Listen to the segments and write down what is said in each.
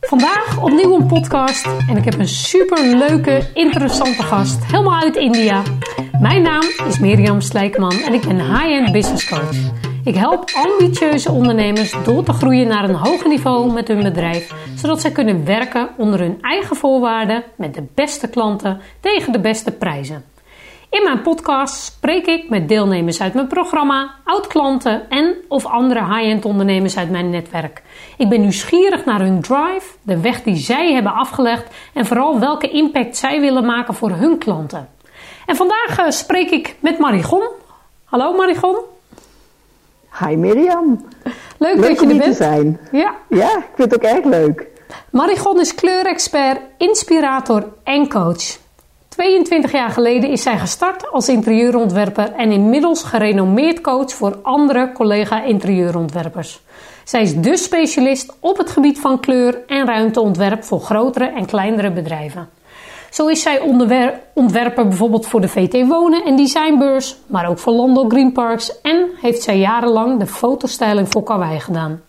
Vandaag opnieuw een podcast en ik heb een super leuke, interessante gast, helemaal uit India. Mijn naam is Mirjam Slijkman en ik ben high-end business coach. Ik help ambitieuze ondernemers door te groeien naar een hoger niveau met hun bedrijf, zodat zij kunnen werken onder hun eigen voorwaarden met de beste klanten tegen de beste prijzen. In mijn podcast spreek ik met deelnemers uit mijn programma, oud-klanten en of andere high-end ondernemers uit mijn netwerk. Ik ben nieuwsgierig naar hun drive, de weg die zij hebben afgelegd en vooral welke impact zij willen maken voor hun klanten. En vandaag uh, spreek ik met Marigon. Hallo Marigon. Hi Mirjam. Leuk, leuk dat je er bent. te zijn. Ja. ja, ik vind het ook erg leuk. Marigon is kleurexpert, inspirator en coach. 22 jaar geleden is zij gestart als interieurontwerper en inmiddels gerenommeerd coach voor andere collega-interieurontwerpers. Zij is de specialist op het gebied van kleur en ruimteontwerp voor grotere en kleinere bedrijven. Zo is zij ontwerper bijvoorbeeld voor de VT Wonen en Designbeurs, maar ook voor Lando Green Parks en heeft zij jarenlang de fotostyling voor Kauai gedaan.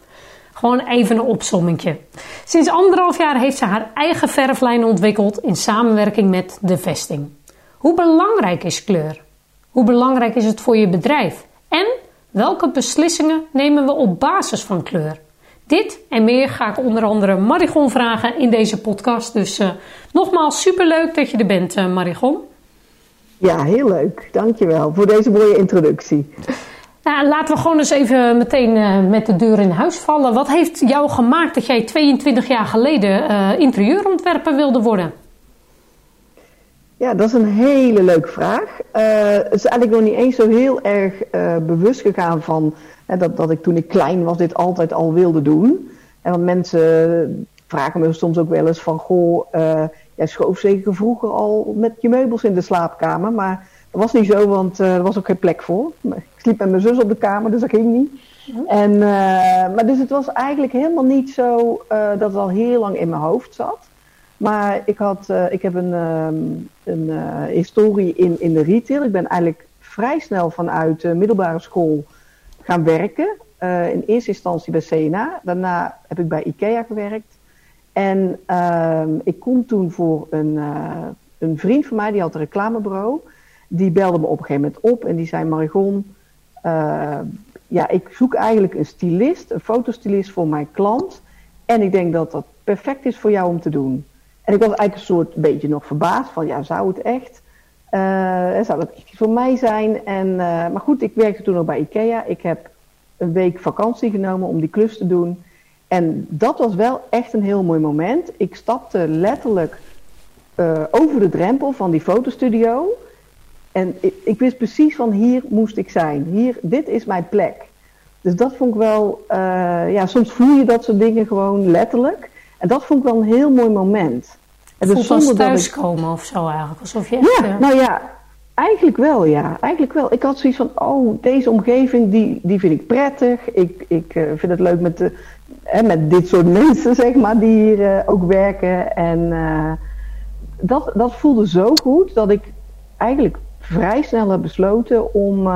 Gewoon even een opsommingje. Sinds anderhalf jaar heeft ze haar eigen verflijn ontwikkeld in samenwerking met de vesting. Hoe belangrijk is kleur? Hoe belangrijk is het voor je bedrijf? En welke beslissingen nemen we op basis van kleur? Dit en meer ga ik onder andere Marigon vragen in deze podcast. Dus uh, nogmaals superleuk dat je er bent, uh, Marigon. Ja, heel leuk. Dankjewel voor deze mooie introductie. Nou, laten we gewoon eens even meteen uh, met de deur in huis vallen. Wat heeft jou gemaakt dat jij 22 jaar geleden interieurontwerper wilde worden? Ja, dat is een hele leuke vraag. Het is eigenlijk nog niet eens zo heel erg bewust gegaan van dat, dat ik toen ik klein was dit altijd al wilde doen. En want mensen vragen me soms ook wel eens van, goh, jij schoof zeker vroeger al met je meubels in de slaapkamer, maar dat was niet zo, want uh, er was ook geen plek voor. Ik sliep met mijn zus op de kamer, dus dat ging niet. En, uh, maar dus het was eigenlijk helemaal niet zo uh, dat het al heel lang in mijn hoofd zat. Maar ik, had, ik heb een, um, een historie in, in de retail. Ik ben eigenlijk vrij snel vanuit de middelbare school gaan werken. in eerste instantie bij CNA. Daarna heb ik bij IKEA gewerkt. En ehm, ik kon toen voor een, een vriend van mij, die had een reclamebureau die belde me op een gegeven moment op en die zei: Marigon, uh, ja, ik zoek eigenlijk een stylist, een fotostylist voor mijn klant. En ik denk dat dat perfect is voor jou om te doen. En ik was eigenlijk een soort beetje nog verbaasd van: ja, zou het echt? Uh, zou dat echt voor mij zijn? En, uh, maar goed, ik werkte toen nog bij IKEA. Ik heb een week vakantie genomen om die klus te doen. En dat was wel echt een heel mooi moment. Ik stapte letterlijk over de drempel van die fotostudio. En ik, ik, wist precies van hier moest ik zijn. Hier, dit is mijn plek. Dus dat vond ik wel, ja, soms voel je dat soort dingen gewoon letterlijk. En dat vond ik wel een heel mooi moment. Dus zonder thuiskomen ik... of zo eigenlijk. Alsof je echt, ja, uh... nou ja, eigenlijk wel, ja. Eigenlijk wel. Ik had zoiets van, oh, deze omgeving, die, die vind ik prettig. Ik, ik uh, vind het leuk met, de, hè, met dit soort mensen, zeg maar, die hier ook werken. En dat, dat voelde zo goed dat ik eigenlijk vrij snel heb besloten om,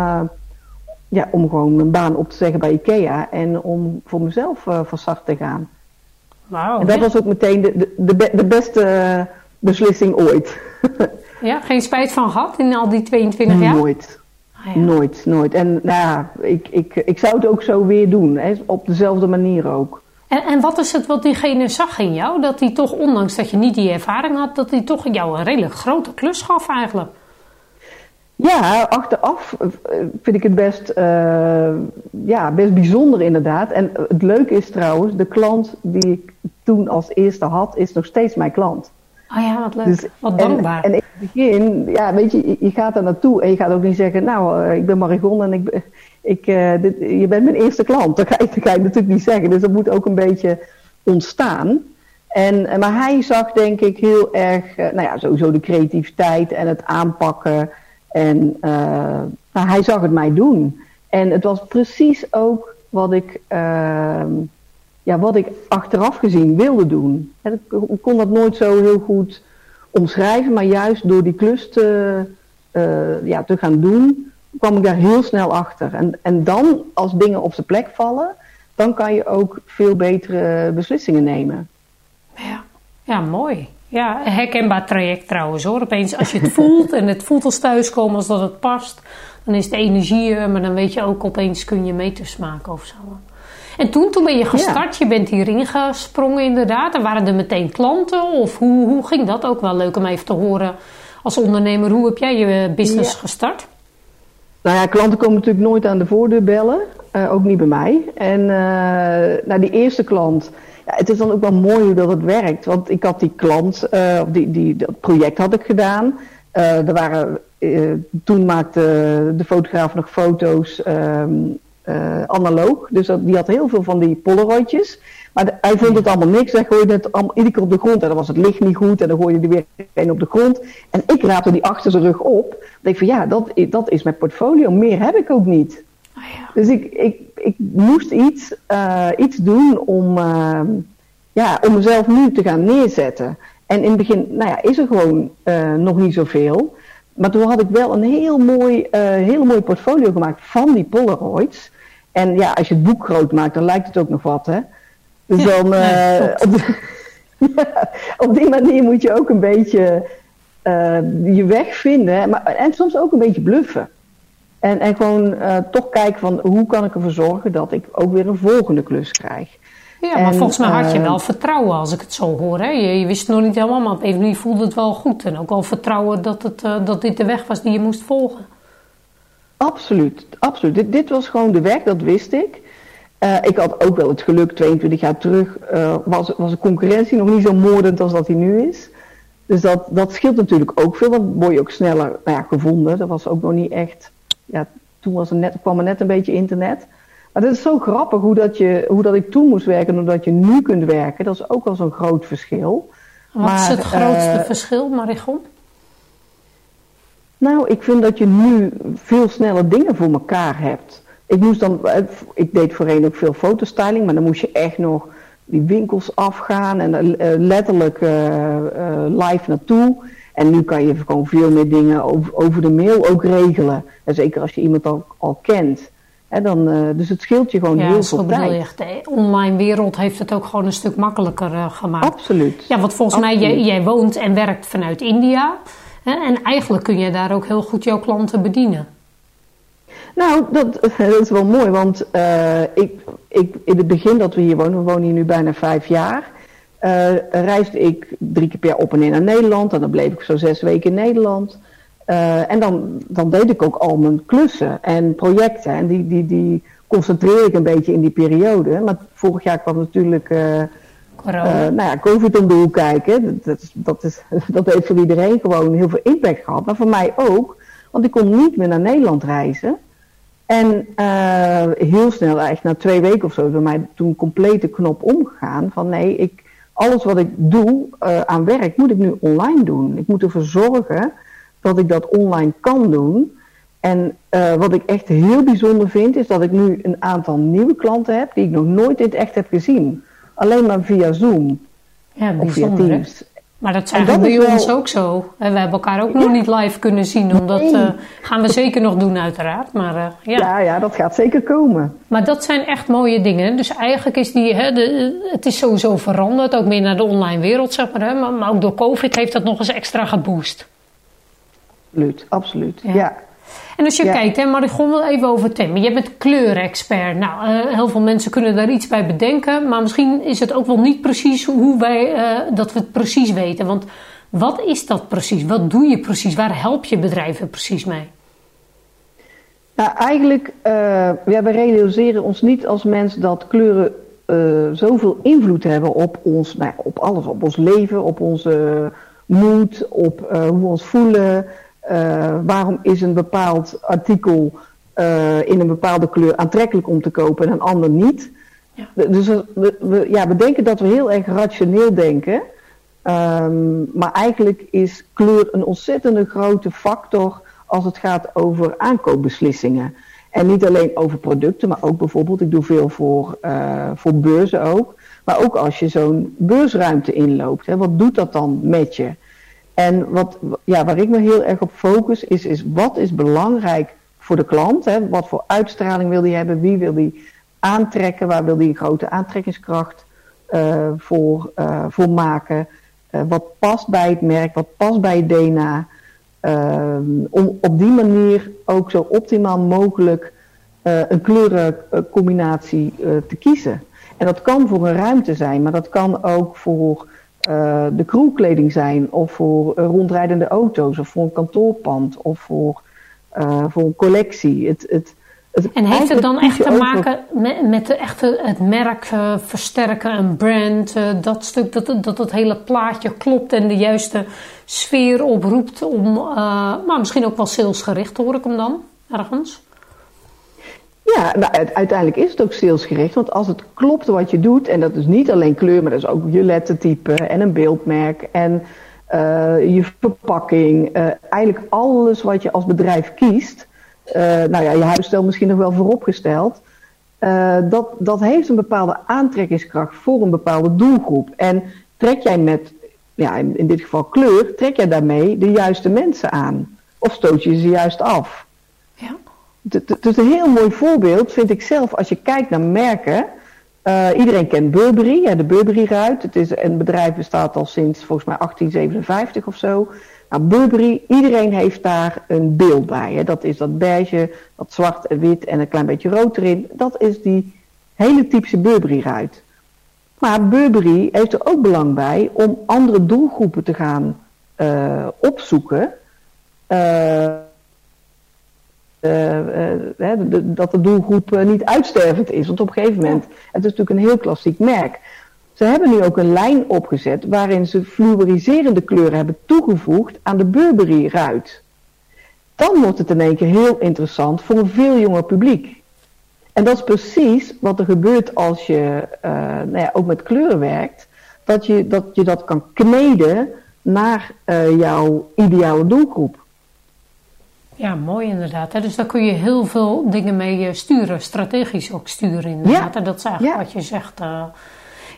ja, om gewoon een baan op te zeggen bij IKEA en om voor mezelf van start te gaan. En dat was ook meteen de, de, de, de beste beslissing ooit. ja, geen spijt van gehad in al die 22 jaar? Nooit. Ah, ja. Nooit, nooit. En nou ja, ik, ik, ik zou het ook zo weer doen, hè, op dezelfde manier ook. En, en wat is het wat diegene zag in jou? Dat hij toch, ondanks dat je niet die ervaring had, dat hij toch jou een redelijk grote klus gaf eigenlijk? Ja, achteraf eh, vind ik het best, uh, ja, best bijzonder inderdaad. En het leuke is trouwens, de klant die ik toen als eerste had, is nog steeds mijn klant. Oh ja, wat leuk. Dus, wat dankbaar. En, en in het begin, ja, weet je, je gaat daar naartoe en je gaat ook niet zeggen, nou, uh, ik ben Marigon en ik, ik, uh, dit, je bent mijn eerste klant. Dat ga, ik, dat ga je natuurlijk niet zeggen. Dus dat moet ook een beetje ontstaan. En, maar hij zag denk ik heel erg, nou ja, sowieso de creativiteit en het aanpakken en uh, nou, hij zag het mij doen. En het was precies ook wat ik, uh, ja, wat ik achteraf gezien wilde doen. En ik kon dat nooit zo heel goed omschrijven, maar juist door die klus te, uh, ja, te gaan doen, kwam ik daar heel snel achter. En, en dan, als dingen op zijn plek vallen, dan kan je ook veel betere beslissingen nemen. Ja, ja mooi. Ja, een herkenbaar traject trouwens hoor. Opeens als je het voelt en het voelt als thuiskomen als dat het past, dan is de energie er, maar dan weet je ook opeens kun je meters maken of zo. En toen, toen ben je gestart, je bent hierin gesprongen inderdaad. En waren er meteen klanten of hoe, hoe ging dat? Ook wel leuk om even te horen als ondernemer. Hoe heb jij je business gestart? Nou ja, klanten komen natuurlijk nooit aan de voordeur bellen. Uh, ook niet bij mij. En uh, nou, die eerste klant, ja, het is dan ook wel mooi hoe dat het werkt. Want ik had die klant, uh, die, die, dat project had ik gedaan. er waren, toen maakte de fotograaf nog foto's um, analoog. Dus die had heel veel van die polaroidjes. Maar hij vond het allemaal niks. Hij gooide het allemaal, iedere keer op de grond. En dan was het licht niet goed. En dan gooide hij weer een op de grond. En ik raapte die achter zijn rug op. Dan denk ik van ja, dat, dat is mijn portfolio. Meer heb ik ook niet. Oh ja. Dus ik, ik, ik moest iets, uh, iets doen om, uh, ja, om mezelf nu te gaan neerzetten. En in het begin nou ja, is er gewoon uh, nog niet zoveel. Maar toen had ik wel een heel mooi, heel mooi portfolio gemaakt van die Polaroids. En ja, als je het boek groot maakt, dan lijkt het ook nog wat, hè. Dus dan, op, die, op, die manier moet je ook een beetje je weg vinden. Maar, en soms ook een beetje bluffen. En, en gewoon uh, toch kijken van hoe kan ik ervoor zorgen dat ik ook weer een volgende klus krijg. Ja, maar volgens mij had je wel vertrouwen als ik het zo hoor. Hè? Je, je wist het nog niet helemaal, maar op een manier voelde het wel goed. En ook wel vertrouwen dat, het, dat dit de weg was die je moest volgen. Absoluut, absoluut. Dit, dit was gewoon de weg, dat wist ik. Uh, ik had ook wel het geluk, 22 jaar terug uh, was, was de concurrentie nog niet zo moordend als dat die nu is. Dus dat, dat scheelt natuurlijk ook veel, dan word je ook sneller nou ja, gevonden. Dat was ook nog niet echt, ja, toen was er net, kwam er net een beetje internet. Maar dat is zo grappig hoe dat, je, hoe dat ik toen moest werken en hoe dat je nu kunt werken. Dat is ook wel zo'n groot verschil. Wat maar, is het grootste uh, verschil, Marigon? Nou, ik vind dat je nu veel sneller dingen voor elkaar hebt ik moest dan, eh, ik deed voorheen ook veel fotostyling, maar dan moest je echt nog die winkels afgaan en uh, letterlijk uh, live naartoe. En nu kan je gewoon veel meer dingen over, over de mail ook regelen. En zeker als je iemand al, al kent. Hè, dan, dus het scheelt je gewoon ja, heel veel tijd. Echt, de online wereld heeft het ook gewoon een stuk makkelijker gemaakt. Absoluut. Ja, want volgens Absoluut. mij, jij, jij woont en werkt vanuit India. Hè, en eigenlijk kun je daar ook heel goed jouw klanten bedienen. Nou, dat, dat, is wel mooi, want uh, ik, ik, in het begin dat we hier wonen, we wonen hier nu bijna vijf jaar, uh, reisde ik drie keer per jaar op en neer naar Nederland. En dan bleef ik zo zes weken in Nederland. Uh, en dan, dan deed ik ook al mijn klussen en projecten. En die, die, die concentreer ik een beetje in die periode. Maar vorig jaar kwam natuurlijk nou ja, COVID om de hoek kijken. Dat, is, dat, is, dat heeft voor iedereen gewoon heel veel impact gehad. Maar voor mij ook, want ik kon niet meer naar Nederland reizen. En uh, heel snel, eigenlijk na twee weken of zo, is bij mij toen compleet de knop omgegaan. Van nee, ik, alles wat ik doe uh, aan werk moet ik nu online doen. Ik moet ervoor zorgen dat ik dat online kan doen. En uh, wat ik echt heel bijzonder vind, is dat ik nu een aantal nieuwe klanten heb die ik nog nooit in het echt heb gezien. Alleen maar via Zoom. Ja, of via Teams. Maar dat zijn dat bij ons ook zo. En we hebben elkaar ook ja. nog niet live kunnen zien. Omdat nee. uh, gaan we zeker nog doen uiteraard. Maar, uh, ja. ja. Ja, dat gaat zeker komen. Maar dat zijn echt mooie dingen. Dus eigenlijk is die, hè, de, het is sowieso veranderd. Ook meer naar de online wereld, zeg maar. Hè. Maar, maar ook door COVID heeft dat nog eens extra geboost. Absoluut, absoluut. ja. ja. En als je ja. kijkt, hè, Marigon, wel even over thema. Je bent kleurexpert. Nou, uh, heel veel mensen kunnen daar iets bij bedenken. Maar misschien is het ook wel niet precies hoe wij, uh, dat we het precies weten. Want wat is dat precies? Wat doe je precies? Waar help je bedrijven precies mee? Nou, eigenlijk, uh, ja, we realiseren ons niet als mens dat kleuren zoveel invloed hebben op ons, nou, op alles. Op ons leven, op onze moed, op hoe we ons voelen... Uh, waarom is een bepaald artikel uh, in een bepaalde kleur aantrekkelijk om te kopen en een ander niet? Ja. Dus we, we, ja, we denken dat we heel erg rationeel denken. Um, maar eigenlijk is kleur een ontzettende grote factor als het gaat over aankoopbeslissingen. En niet alleen over producten, maar ook bijvoorbeeld, ik doe veel voor, uh, voor beurzen ook. Maar ook als je zo'n beursruimte inloopt, hè, wat doet dat dan met je? En wat, ja, waar ik me heel erg op focus is, is wat is belangrijk voor de klant? Hè? Wat voor uitstraling wil die hebben? Wie wil die aantrekken? Waar wil die een grote aantrekkingskracht uh, voor, uh, voor maken? Uh, wat past bij het merk? Wat past bij het DNA? om op die manier ook zo optimaal mogelijk een kleurencombinatie te kiezen. En dat kan voor een ruimte zijn, maar dat kan ook voor de crewkleding zijn, of voor rondrijdende auto's, of voor een kantoorpand, of voor, voor een collectie. Het, het, en heeft het dan echt te maken met, met de echte, het merk uh, versterken, een brand, dat stuk, dat, dat het hele plaatje klopt en de juiste sfeer oproept om, maar misschien ook wel salesgericht, hoor ik hem dan ergens? Ja, uiteindelijk is het ook salesgericht, want als het klopt wat je doet, en dat is niet alleen kleur, maar dat is ook je lettertype en een beeldmerk en je verpakking, eigenlijk alles wat je als bedrijf kiest uh, nou ja, je huisstijl misschien nog wel vooropgesteld. Dat, dat heeft een bepaalde aantrekkingskracht voor een bepaalde doelgroep. En trek jij met, ja, in dit geval kleur, trek jij daarmee de juiste mensen aan? Of stoot je ze juist af? Is een heel mooi voorbeeld, vind ik zelf, als je kijkt naar merken. Uh, iedereen kent Burberry, ja, de Burberry-ruit. Het is een bedrijf bestaat al sinds volgens mij 1857 of zo. Nou, Burberry, iedereen heeft daar een beeld bij. Hè. Dat is dat beige, dat zwart en wit en een klein beetje rood erin. Dat is die hele typische Burberry-ruit. Maar Burberry heeft er ook belang bij om andere doelgroepen te gaan uh, opzoeken. Uh, dat de doelgroep niet uitstervend is. Want op een gegeven moment, het is natuurlijk een heel klassiek merk. Ze hebben nu ook een lijn opgezet waarin ze fluoriserende kleuren hebben toegevoegd aan de Burberry-ruit. Dan wordt het in één keer heel interessant voor een veel jonger publiek. En dat is precies wat er gebeurt als je uh, nou ja, ook met kleuren werkt. Dat je dat, je dat kan kneden naar uh, jouw ideale doelgroep. Ja, mooi inderdaad. Dus daar kun je heel veel dingen mee sturen, strategisch ook sturen inderdaad. Ja. En dat is eigenlijk wat je zegt. Uh,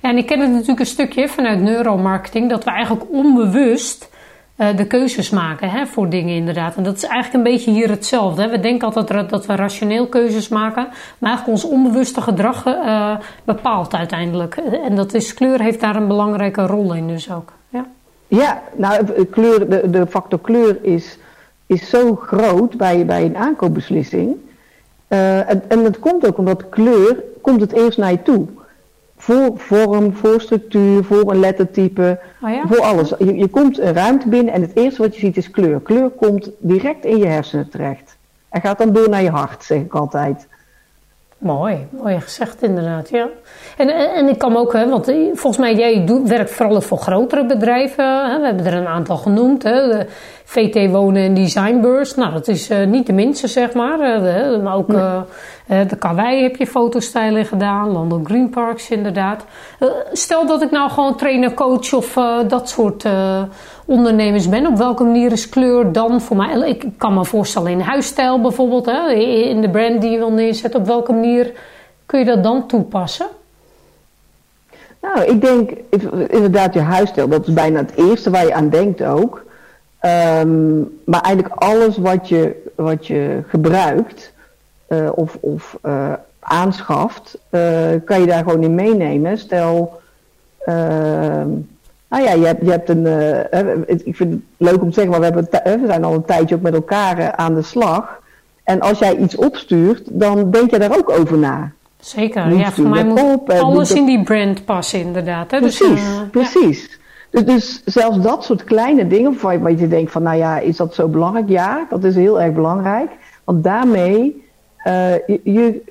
ja, en ik ken het natuurlijk een stukje vanuit neuromarketing, dat we eigenlijk onbewust uh, de keuzes maken hè, voor dingen inderdaad. En dat is eigenlijk een beetje hier hetzelfde. Hè. We denken altijd dat we rationeel keuzes maken, maar eigenlijk ons onbewuste gedrag uh, bepaalt uiteindelijk. En dat is kleur heeft daar een belangrijke rol in dus ook. Ja, ja nou kleur, de, de factor kleur is, is zo groot bij, bij een aankoopbeslissing. Uh, en, en dat komt ook omdat kleur komt het eerst naar je toe voor vorm, voor structuur, voor een lettertype, oh ja? voor alles. Je, je komt een ruimte binnen en het eerste wat je ziet is kleur. Kleur komt direct in je hersenen terecht. En gaat dan door naar je hart, zeg ik altijd. Mooi, mooi gezegd inderdaad, ja. En, en, ik kan ook, hè, want volgens mij, jij doet, werkt vooral voor grotere bedrijven. Hè, we hebben er een aantal genoemd. Hè, de VT Wonen en Designbeurs. Nou, dat is uh, niet de minste, zeg maar. Uh, maar ook nee. uh, de Karwei heb je fotostijlen gedaan. London Green Parks, inderdaad. stel dat ik nou gewoon trainer, coach of dat soort ondernemers ben. Op welke manier is kleur dan voor mij? Ik kan me voorstellen in huisstijl bijvoorbeeld. Hè, in de brand die je wil neerzetten. Op welke manier kun je dat dan toepassen? Nou, ik denk inderdaad je huisstijl. Dat is bijna het eerste waar je aan denkt ook. Um, maar eigenlijk alles wat je, wat je gebruikt uh, of, of uh, aanschaft, uh, kan je daar gewoon in meenemen. Stel, ehm, nou ja, je hebt, je hebt een. ik vind het leuk om te zeggen, maar we, hebben, we zijn al een tijdje ook met elkaar aan de slag. En als jij iets opstuurt, dan denk je daar ook over na. Zeker, ja, voor mij moet op, alles in die brand passen, inderdaad. Hè? Dus, precies, dus, precies. Ja. Dus, dus, zelfs dat soort kleine dingen, waar je denkt van, nou ja, is dat zo belangrijk? Ja, dat is heel erg belangrijk. Want daarmee, uh, je, je,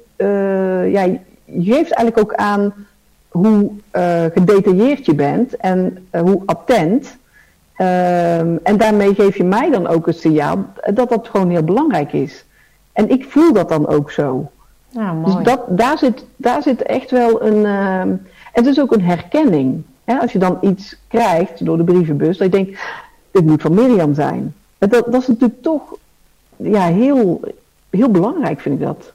ja, je geeft eigenlijk ook aan hoe uh, gedetailleerd je bent en hoe attent. Ehm, en daarmee geef je mij dan ook een signaal dat dat gewoon heel belangrijk is. En ik voel dat dan ook zo. Ja, mooi. Dus dat, daar, zit, daar zit echt wel een. Uh, het is ook een herkenning. Hè? Als je dan iets krijgt door de brievenbus, dat je denkt: dit moet van Mirjam zijn. Dat, dat is natuurlijk toch ja, heel, heel belangrijk, vind ik dat.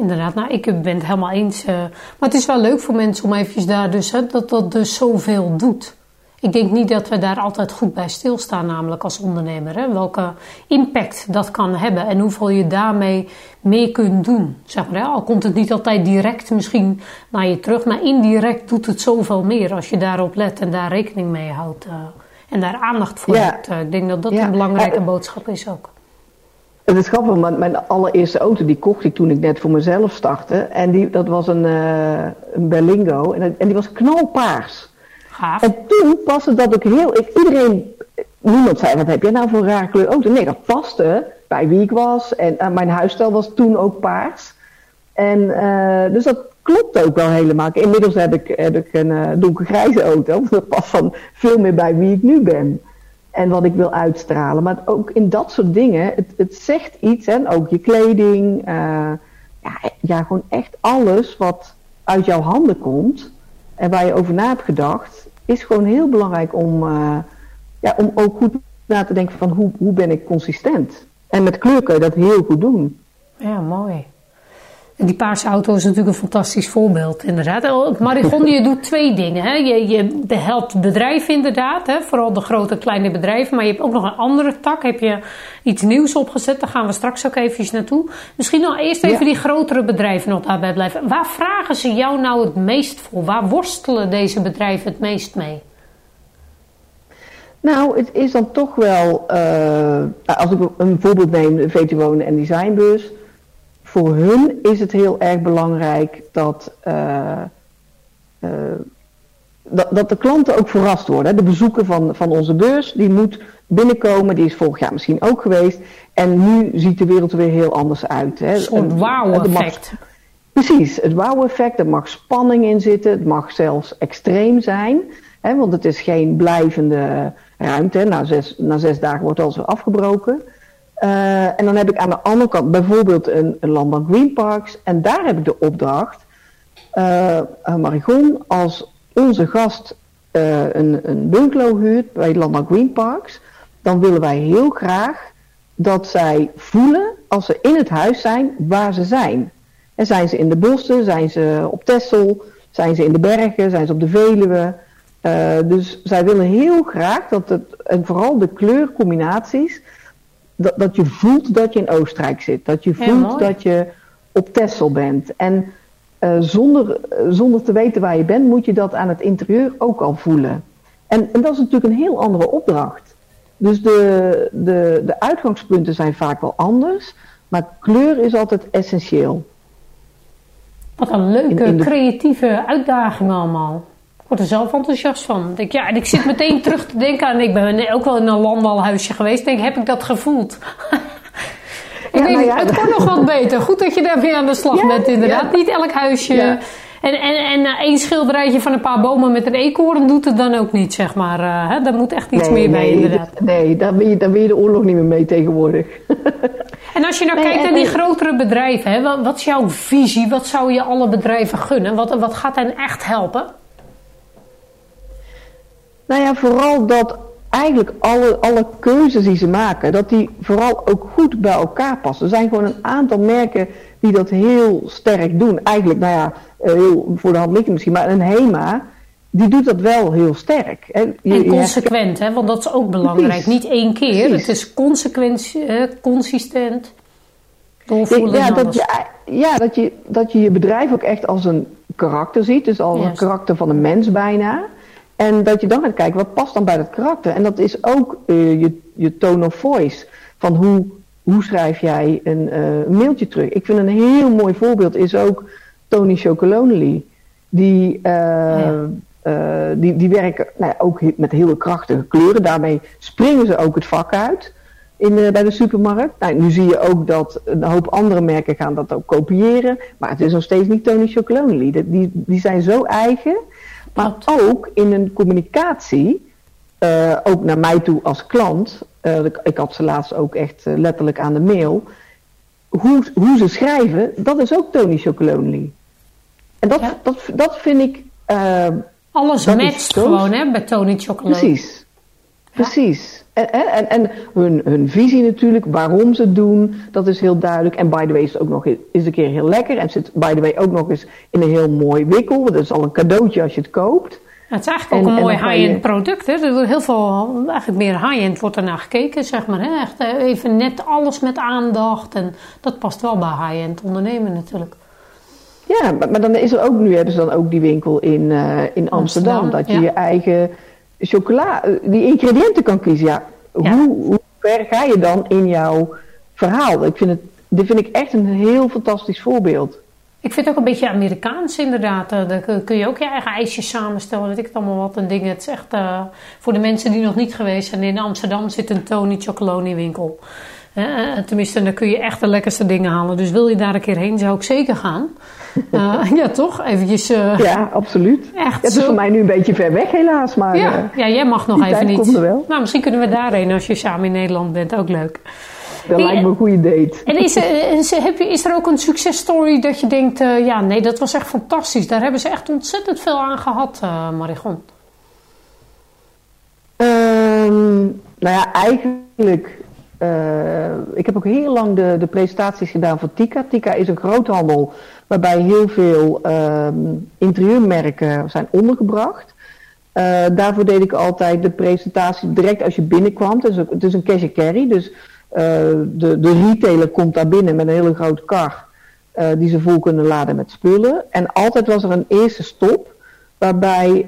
Ja, inderdaad. Nou, ik ben het helemaal eens. Uh, maar het is wel leuk voor mensen om eventjes daar dus, hè, dat dat dus zoveel doet. Ik denk niet dat we daar altijd goed bij stilstaan, namelijk als ondernemer. Hè? Welke impact dat kan hebben en hoeveel je daarmee mee kunt doen. Zeg maar, hè? Al komt het niet altijd direct misschien naar je terug, maar indirect doet het zoveel meer als je daarop let en daar rekening mee houdt. Uh, en daar aandacht voor hebt. Uh, ik denk dat dat een belangrijke boodschap is ook. Het is grappig, want mijn allereerste auto die kocht ik toen ik net voor mezelf startte. En die, dat was een, uh, een Berlingo en, en die was knalpaars. En toen paste dat ook heel. Ik, iedereen, niemand zei: wat heb jij nou voor een rare kleur auto? Nee, dat paste bij wie ik was. En uh, mijn huisstijl was toen ook paars. En uh, dus dat klopt ook wel helemaal. Inmiddels heb ik, heb ik een uh, donkergrijze auto. Dat past dan veel meer bij wie ik nu ben. En wat ik wil uitstralen. Maar ook in dat soort dingen, het, het zegt iets. En ook je kleding. ja, ja, gewoon echt alles wat uit jouw handen komt. En waar je over na hebt gedacht is gewoon heel belangrijk om, uh, ja, om ook goed na te denken van hoe, hoe ben ik consistent. En met kleur kun je dat heel goed doen. Ja, mooi. Die paarse auto is natuurlijk een fantastisch voorbeeld, inderdaad. Oh, Marigon, je doet twee dingen. Hè. Je, je helpt bedrijven inderdaad, hè. vooral de grote en kleine bedrijven. Maar je hebt ook nog een andere tak. Heb je iets nieuws opgezet? Daar gaan we straks ook even naartoe. Misschien nog eerst even die grotere bedrijven nog daarbij blijven. Waar vragen ze jou nou het meest voor? Waar worstelen deze bedrijven het meest mee? Nou, het is dan toch wel, uh, als ik een voorbeeld neem, de VT en Designbus voor hun is het heel erg belangrijk dat, uh, uh, dat, dat, de klanten ook verrast worden. De bezoeker van, van onze beurs, die moet binnenkomen. Die is vorig jaar misschien ook geweest. En nu ziet de wereld er weer heel anders uit. Hè. Een wow-effect. Precies, het wow-effect. Er mag spanning in zitten. Het mag zelfs extreem zijn. Hè, want het is geen blijvende ruimte. Na zes, na zes dagen wordt alles weer afgebroken. Uh, en dan heb ik aan de andere kant bijvoorbeeld een, een landbouw Green Parks. En daar heb ik de opdracht, uh, Marigon, als onze gast een, een bungalow huurt bij Landbouw Green Parks, dan willen wij heel graag dat zij voelen, als ze in het huis zijn, waar ze zijn. En zijn ze in de bossen, zijn ze op Texel, zijn ze in de bergen, zijn ze op de Veluwe. dus zij willen heel graag dat het, en vooral de kleurcombinaties, dat, dat je voelt dat je in Oostenrijk zit. Dat je voelt dat je op Texel bent. En uh, zonder, zonder te weten waar je bent, moet je dat aan het interieur ook al voelen. En, en dat is natuurlijk een heel andere opdracht. Dus de, de, de uitgangspunten zijn vaak wel anders, maar kleur is altijd essentieel. Wat een leuke, creatieve uitdaging allemaal word er zelf enthousiast van. Denk, ja, en ik zit meteen terug te denken aan... Ik ben ook wel in een landbouwhuisje geweest. Denk, heb ik dat gevoeld? ik ja, nou het kan nog wat beter. Goed dat je daar weer aan de slag bent inderdaad. Niet elk huisje... En, en, en uh, één schilderijtje van een paar bomen met een eekhoorn doet het dan ook niet, zeg maar. Uh, hè? Daar moet echt iets meer bij, inderdaad. Nee, daar ben, je, daar ben je de oorlog niet meer mee tegenwoordig. en als je nou kijkt naar die grotere bedrijven, hè, wat, wat, is jouw visie? Wat zou je alle bedrijven gunnen? Wat, wat gaat hen echt helpen? Nou ja, vooral dat eigenlijk alle, alle keuzes die ze maken, dat die vooral ook goed bij elkaar passen. Er zijn gewoon een aantal merken die dat heel sterk doen. Eigenlijk, nou ja, eh, heel voor de hand liggend misschien, maar een HEMA, die doet dat wel heel sterk. Je, en consequent, hè? want dat is ook belangrijk. Niet één keer, het is consequent, consistent. Ja, dat je, ja dat, je, dat je je bedrijf ook echt als een karakter ziet, dus als een karakter van een mens bijna. En dat je dan gaat kijken, wat past dan bij dat karakter? En dat is ook uh, je, je tone of voice. Van hoe, hoe schrijf jij een uh, mailtje terug? Ik vind een heel mooi voorbeeld is ook Tony Chocolonely. Die, uh, ja. die, die werken nou ja, ook met hele krachtige kleuren. Daarmee springen ze ook het vak uit in, bij de supermarkt. Nou, nu zie je ook dat een hoop andere merken gaan dat ook kopiëren. Maar het is nog steeds niet Tony Chocolonely. Die, die zijn zo eigen maar ook in een communicatie, uh, ook naar mij toe als klant. Uh, ik, ik, had ze laatst ook echt uh, letterlijk aan de mail. Hoe, hoe ze schrijven, dat is ook Tony Chocolonely. En dat, ja. dat, dat vind ik. Alles matcht gewoon hè, bij Tony Chocolonely. Precies. Precies. En, en, en hun, hun visie natuurlijk, waarom ze het doen, dat is heel duidelijk. En by the way is het ook nog eens een keer heel lekker. En zit by the way ook nog eens in een heel mooi wikkel. Dat is al een cadeautje als je het koopt. het is eigenlijk ook een mooi high-end product. Hè? Er wordt heel veel, eigenlijk meer high-end wordt er naar gekeken, zeg maar. Hè? Echt eh, even net alles met aandacht. En dat past wel bij high-end ondernemen natuurlijk. Ja, maar, maar, dan is er ook, nu hebben ze dan ook die winkel in, uh, in Amsterdam, Dat je je eigen chocola, eh, die ingrediënten kan kiezen. Ja, Hoe, hoe ver ga je dan in jouw verhaal? Ik vind het, dit vind ik echt een heel fantastisch voorbeeld. Ik vind het ook een beetje Amerikaans inderdaad. Uh, dan kun je ook je eigen ijsjes samenstellen, weet ik het allemaal wat en dingen. Het is echt uh, voor de mensen die nog niet geweest zijn. In Amsterdam zit een Tony Chocoloni winkel. Uh, tenminste, dan kun je echt de lekkerste dingen halen. Dus wil je daar een keer heen, zou ik zeker gaan. ja, toch? Eventjes... ja, absoluut. Echt het is zo... voor mij nu een beetje ver weg helaas. Maar, ja, ja, jij mag nog even niet. Nou, misschien kunnen we daarheen als je samen in Nederland bent. Ook leuk. Dat lijkt me een goede date. En is er, heb je, is er ook een successtory dat je denkt... Uh, ja, nee, dat was echt fantastisch. Daar hebben ze echt ontzettend veel aan gehad, uh, Marigon. Um, nou ja, eigenlijk... Uh, ik heb ook heel lang de, de presentaties gedaan voor Tika. Tika is een groothandel waarbij heel veel um, interieurmerken zijn ondergebracht. Uh, daarvoor deed ik altijd de presentatie direct als je binnenkwam. Het is, een cash and carry, dus uh, de, de retailer komt daar binnen met een hele grote kar die ze vol kunnen laden met spullen. En altijd was er een eerste stop waarbij,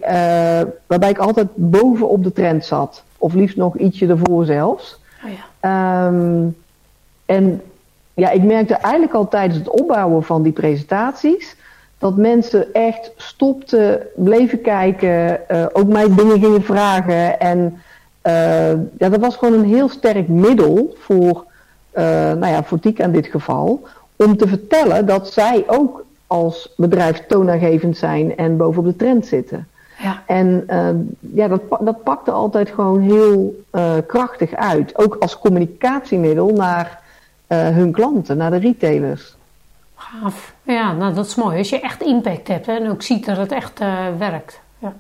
waarbij ik altijd boven op de trend zat. Of liefst nog ietsje ervoor zelfs. Oh ja. Um, en ja, ik merkte eigenlijk al tijdens het opbouwen van die presentaties dat mensen echt stopten, bleven kijken, uh, ook mij dingen gingen vragen en uh, ja, dat was gewoon een heel sterk middel voor, uh, nou ja, voor Tika in dit geval, om te vertellen dat zij ook als bedrijf toonaangevend zijn en bovenop de trend zitten. Ja. En uh, ja, dat, dat pakte altijd gewoon heel krachtig uit. Ook als communicatiemiddel naar hun klanten, naar de retailers. Gaaf. Ja, nou dat is mooi. Als je echt impact hebt hè, en ook ziet dat het echt werkt. Ja.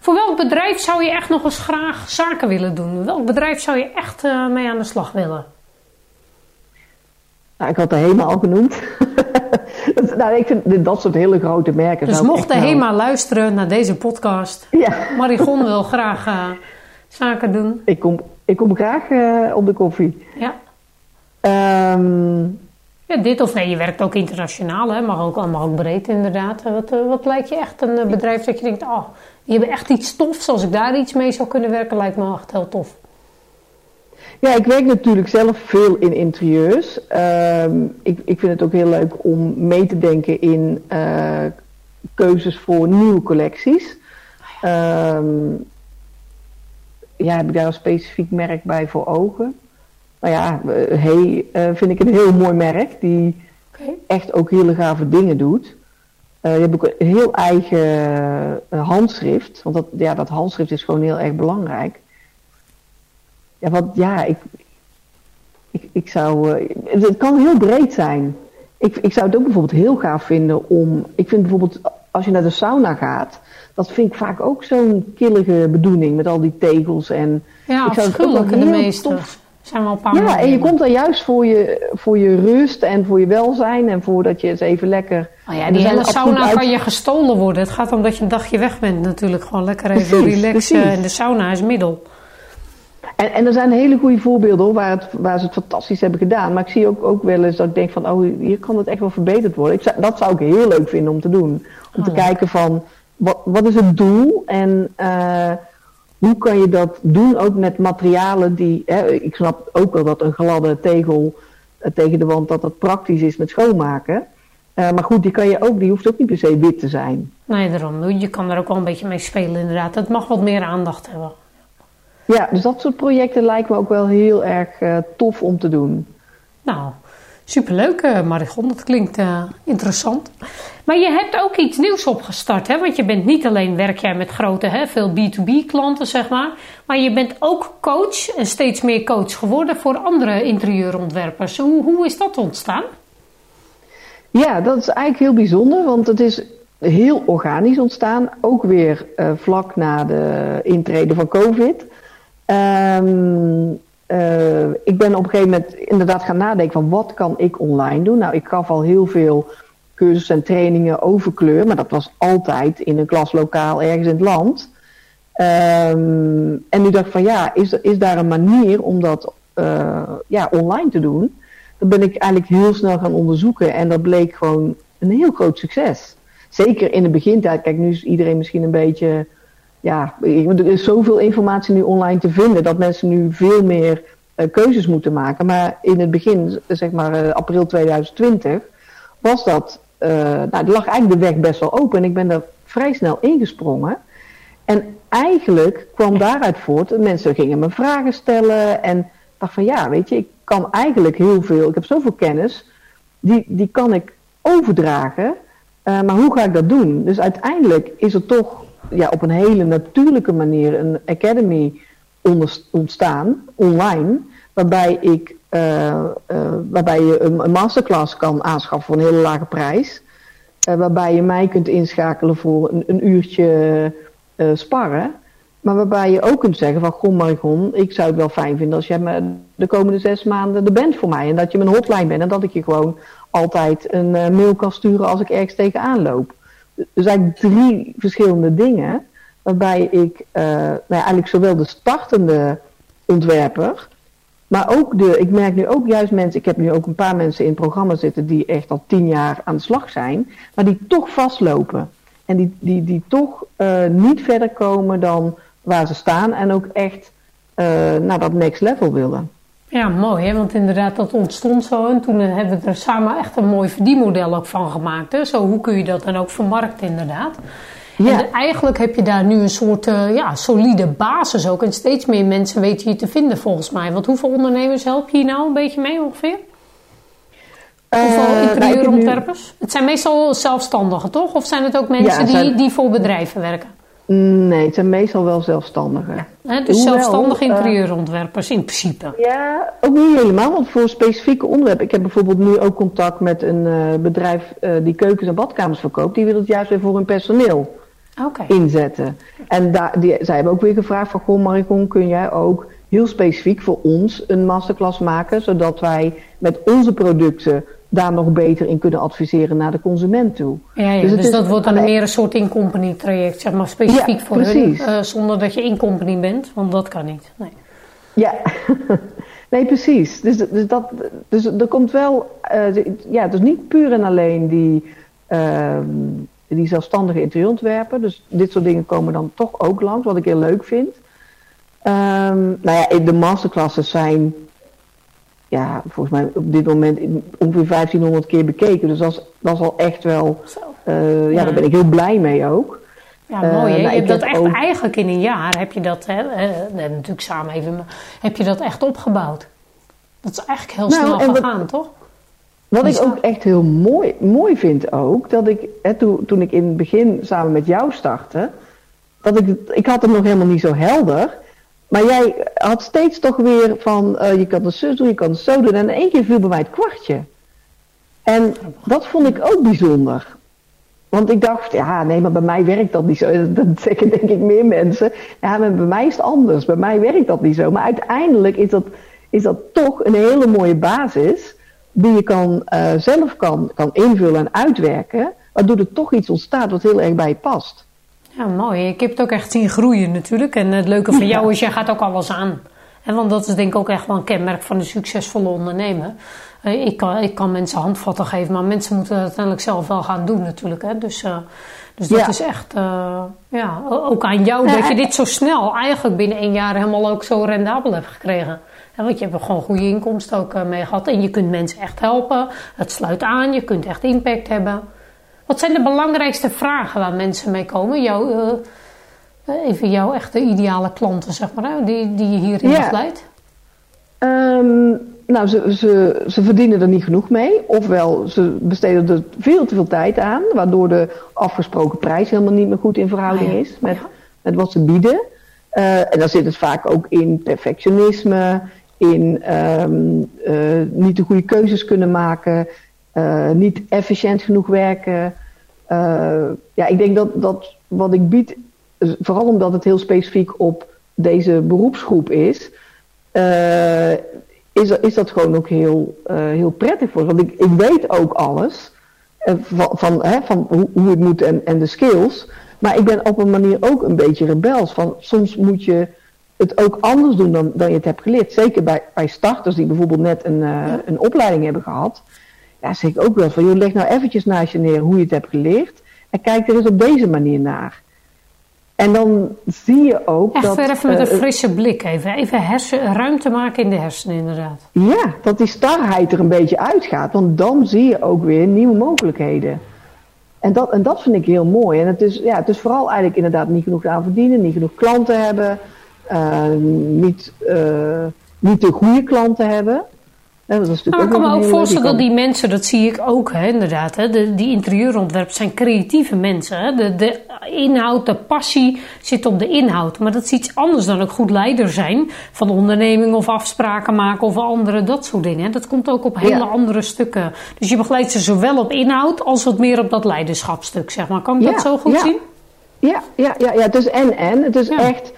Voor welk bedrijf zou je echt nog eens graag zaken willen doen? Welk bedrijf zou je echt mee aan de slag willen? Nou, ik had de HEMA al genoemd. nou, ik vind dat soort hele grote merken. Dus mocht de HEMA luisteren naar deze podcast. Ja. Marigon wil graag uh, zaken doen. Ik kom, ik kom graag uh, op de koffie. Ja. Um, ja, dit of nee, je werkt ook internationaal, hè? Mag, ook, mag ook breed inderdaad. Wat, wat lijkt je echt een bedrijf dat je denkt, oh, je hebt echt iets tofs. Als ik daar iets mee zou kunnen werken, lijkt me echt heel tof. Ja, ik werk natuurlijk zelf veel in interieurs. Uh, ik, ik vind het ook heel leuk om mee te denken in uh, keuzes voor nieuwe collecties. Um, ja, heb ik daar een specifiek merk bij voor ogen? Nou ja, uh, Hey uh, vind ik een heel mooi merk die okay. echt ook hele gave dingen doet. Je hebt ook een heel eigen handschrift. Want dat, ja, dat handschrift is gewoon heel erg belangrijk. Ja, wat, ja ik, ik, ik zou. Uh, het kan heel breed zijn. Ik, ik zou het ook bijvoorbeeld heel gaaf vinden om. Ik vind bijvoorbeeld als je naar de sauna gaat. Dat vind ik vaak ook zo'n killige bedoeling met al die tegels en. Ja, ik zou het ook de meeste. Tof, zijn wel een paar ja, en je komt daar juist voor je, voor je rust en voor je welzijn en voordat je eens even lekker... Oh ja, die hele sauna uit... kan je gestolen worden. Het gaat om dat je een dagje weg bent natuurlijk. Gewoon lekker even precies, relaxen. Precies. En de sauna is middel. En, en er zijn hele goede voorbeelden hoor, waar, het, waar ze het fantastisch hebben gedaan. Maar ik zie ook, ook wel eens dat ik denk van, oh, hier kan het echt wel verbeterd worden. Ik zou, dat zou ik heel leuk vinden om te doen. Om oh, te ja. kijken van, wat, wat is het doel? En... Uh, hoe kan je dat doen ook met materialen die, hè, ik snap ook wel dat een gladde tegel uh, tegen de wand, dat dat praktisch is met schoonmaken. Uh, maar goed, die, kan je ook, die hoeft ook niet per se wit te zijn. Nee, daarom. Je kan er ook wel een beetje mee spelen inderdaad. Het mag wat meer aandacht hebben. Ja, dus dat soort projecten lijken me ook wel heel erg uh, tof om te doen. Nou, Superleuk, uh, Marigon. Dat klinkt uh, interessant. Maar je hebt ook iets nieuws opgestart, hè? Want je bent niet alleen werk jij met grote, hè, veel B2B klanten, zeg maar. Maar je bent ook coach en steeds meer coach geworden voor andere interieurontwerpers. Hoe, hoe is dat ontstaan? Ja, dat is eigenlijk heel bijzonder, want het is heel organisch ontstaan. Ook weer uh, vlak na de intrede van COVID. Um, uh, ik ben op een gegeven moment inderdaad gaan nadenken van wat kan ik online doen. Nou, ik gaf al heel veel cursussen en trainingen over kleur, maar dat was altijd in een klaslokaal ergens in het land. Ehm, en nu dacht ik van ja, is, is daar een manier om dat uh, ja, online te doen? Dat ben ik eigenlijk heel snel gaan onderzoeken en dat bleek gewoon een heel groot succes. Zeker in de begintijd. Kijk, nu is iedereen misschien een beetje. Ja, er is zoveel informatie nu online te vinden dat mensen nu veel meer uh, keuzes moeten maken. Maar in het begin, zeg maar uh, april 2020, was dat. Uh, nou, lag eigenlijk de weg best wel open. En ik ben daar vrij snel ingesprongen. En eigenlijk kwam daaruit voort, mensen gingen me vragen stellen en dacht van ja, weet je, ik kan eigenlijk heel veel, ik heb zoveel kennis, die, die kan ik overdragen, maar hoe ga ik dat doen? Dus uiteindelijk is er toch ja, op een hele natuurlijke manier een academy ontstaan, online, waarbij, ik, uh, uh, waarbij je een, masterclass kan aanschaffen voor een hele lage prijs. waarbij je mij kunt inschakelen voor een, een uurtje sparren. Maar waarbij je ook kunt zeggen van, goh Marigon, ik zou het wel fijn vinden als jij me de komende zes maanden er bent voor mij. En dat je mijn hotline bent en dat ik je gewoon altijd een mail kan sturen als ik ergens tegenaan loop. Dus eigenlijk drie verschillende dingen waarbij ik uh, nou eigenlijk zowel de startende ontwerper, maar ook de, ik merk nu ook juist mensen, ik heb nu ook een paar mensen in het programma zitten die echt al tien jaar aan de slag zijn, maar die toch vastlopen. En die, die, die toch uh, niet verder komen dan waar ze staan en ook echt uh, naar dat next level willen. Ja, mooi hè, want inderdaad dat ontstond zo en toen hebben we er samen echt een mooi verdienmodel ook van gemaakt. Hè? Zo, hoe kun je dat dan ook vermarkten inderdaad. Ja. En eigenlijk heb je daar nu een soort uh, ja, solide basis ook. En steeds meer mensen weten je te vinden volgens mij. Want hoeveel ondernemers help je hier nou een beetje mee ongeveer? Hoeveel uh, interieurontwerpers? Het zijn meestal zelfstandigen, toch? Of zijn het ook mensen ja, die, die voor bedrijven werken? Nee, het zijn meestal wel zelfstandigen. Ja, dus Hoewel, zelfstandige interieurontwerpers in principe? Ja, ook niet helemaal. Want voor specifieke onderwerpen... Ik heb bijvoorbeeld nu ook contact met een uh, bedrijf uh, die keukens en badkamers verkoopt. Die wil het juist weer voor hun personeel okay. inzetten. En daar, die, zij hebben ook weer gevraagd van... Goh Maricon, kun jij ook heel specifiek voor ons een masterclass maken... zodat wij met onze producten daar nog beter in kunnen adviseren naar de consument toe. Ja, ja dus, dus dat wordt dan meer een soort in-company traject, zeg maar specifiek ja, voor precies. hun, uh, zonder dat je in-company bent, want dat kan niet. Nee. Ja, nee precies. Dus, dus, dat, dus er komt wel, uh, ja, dus niet puur en alleen die, uh, die zelfstandige interieurontwerper. Dus dit soort dingen komen dan toch ook langs, wat ik heel leuk vind. Um, nou ja, de masterclasses zijn ja, volgens mij op dit moment ongeveer 1500 keer bekeken. Dus dat is, dat is al echt wel, uh, ja, daar ben ik heel blij mee ook. Ja, mooi? Uh, je hebt dat echt eigenlijk in een jaar, heb je dat, hè, uh, natuurlijk samen even, heb je dat echt opgebouwd. Dat is eigenlijk heel nou, snel gegaan, wat, toch? Wat ik ook echt heel mooi, mooi vind ook, dat ik, hè, toen, toen ik in het begin samen met jou startte, dat ik, ik had het nog helemaal niet zo helder. Maar jij had steeds toch weer van, uh, je kan het zo doen, je kan het zo doen. En in één keer viel bij mij het kwartje. En dat vond ik ook bijzonder. Want ik dacht, ja, nee, maar bij mij werkt dat niet zo. Dat zeggen denk ik meer mensen. Ja, maar bij mij is het anders. Bij mij werkt dat niet zo. Maar uiteindelijk is dat, is dat toch een hele mooie basis. Die je kan, uh, zelf kan, kan invullen en uitwerken. Waardoor er toch iets ontstaat wat heel erg bij je past. Ja, mooi. Ik heb het ook echt zien groeien natuurlijk. En het leuke van jou is, jij gaat ook alles aan. En want dat is denk ik ook echt wel een kenmerk van een succesvolle ondernemer. Eh, ik kan, ik kan mensen handvatten geven, maar mensen moeten het uiteindelijk zelf wel gaan doen natuurlijk. Hè? Dus, uh, dus dat is echt, uh, ja, ook aan jou dat je dit zo snel, eigenlijk binnen één jaar helemaal ook zo rendabel hebt gekregen. Ja, want je hebt er gewoon goede inkomsten ook mee gehad. En je kunt mensen echt helpen. Het sluit aan, je kunt echt impact hebben. Wat zijn de belangrijkste vragen waar mensen mee komen? Jou, uh, even jouw echte ideale klanten, zeg maar, die, die je hierin ja. begeleidt? Um, nou, ze, ze, ze verdienen er niet genoeg mee. Ofwel, ze besteden er veel te veel tijd aan, waardoor de afgesproken prijs helemaal niet meer goed in verhouding ah, ja. is met, ja. met wat ze bieden. Uh, en dan zit het vaak ook in perfectionisme, in um, uh, niet de goede keuzes kunnen maken, uh, niet efficiënt genoeg werken. Uh, ja, ik denk dat, dat wat ik bied, vooral omdat het heel specifiek op deze beroepsgroep is, uh, is, is dat gewoon ook heel, heel prettig voor. Want ik, ik weet ook alles. van, van, hè, van hoe, hoe het moet en, en de skills. Maar ik ben op een manier ook een beetje rebels. Van, soms moet je het ook anders doen dan, dan je het hebt geleerd. Zeker bij, bij starters die bijvoorbeeld net een, uh, een opleiding hebben gehad. Ja, zeg ik ook wel van, joh, leg nou eventjes naast je neer hoe je het hebt geleerd. En kijk er eens op deze manier naar. En dan zie je ook Echt dat... Echt even met een frisse blik even. Even hersen, ruimte maken in de hersenen inderdaad. Ja, dat die starheid er een beetje uitgaat. Want dan zie je ook weer nieuwe mogelijkheden. En dat, en dat vind ik heel mooi. En het is, ja, het is vooral eigenlijk inderdaad niet genoeg aan verdienen, niet genoeg klanten hebben, uh, niet, uh, niet de goede klanten hebben. Ja, dat is natuurlijk nou, ik kan me ook voorstellen dat die mensen, dat zie ik ook hè, inderdaad, hè, de, die interieurontwerpers zijn creatieve mensen. Hè. De, de inhoud, de passie zit op de inhoud. Maar dat is iets anders dan ook goed leider zijn van ondernemingen of afspraken maken of andere, dat soort dingen. Dat komt ook op hele ja. andere stukken. Dus je begeleidt ze zowel op inhoud als wat meer op dat leiderschapstuk, zeg maar. Kan ik ja, dat zo goed zien? Ja, ja, ja, ja, het is en en. Het is echt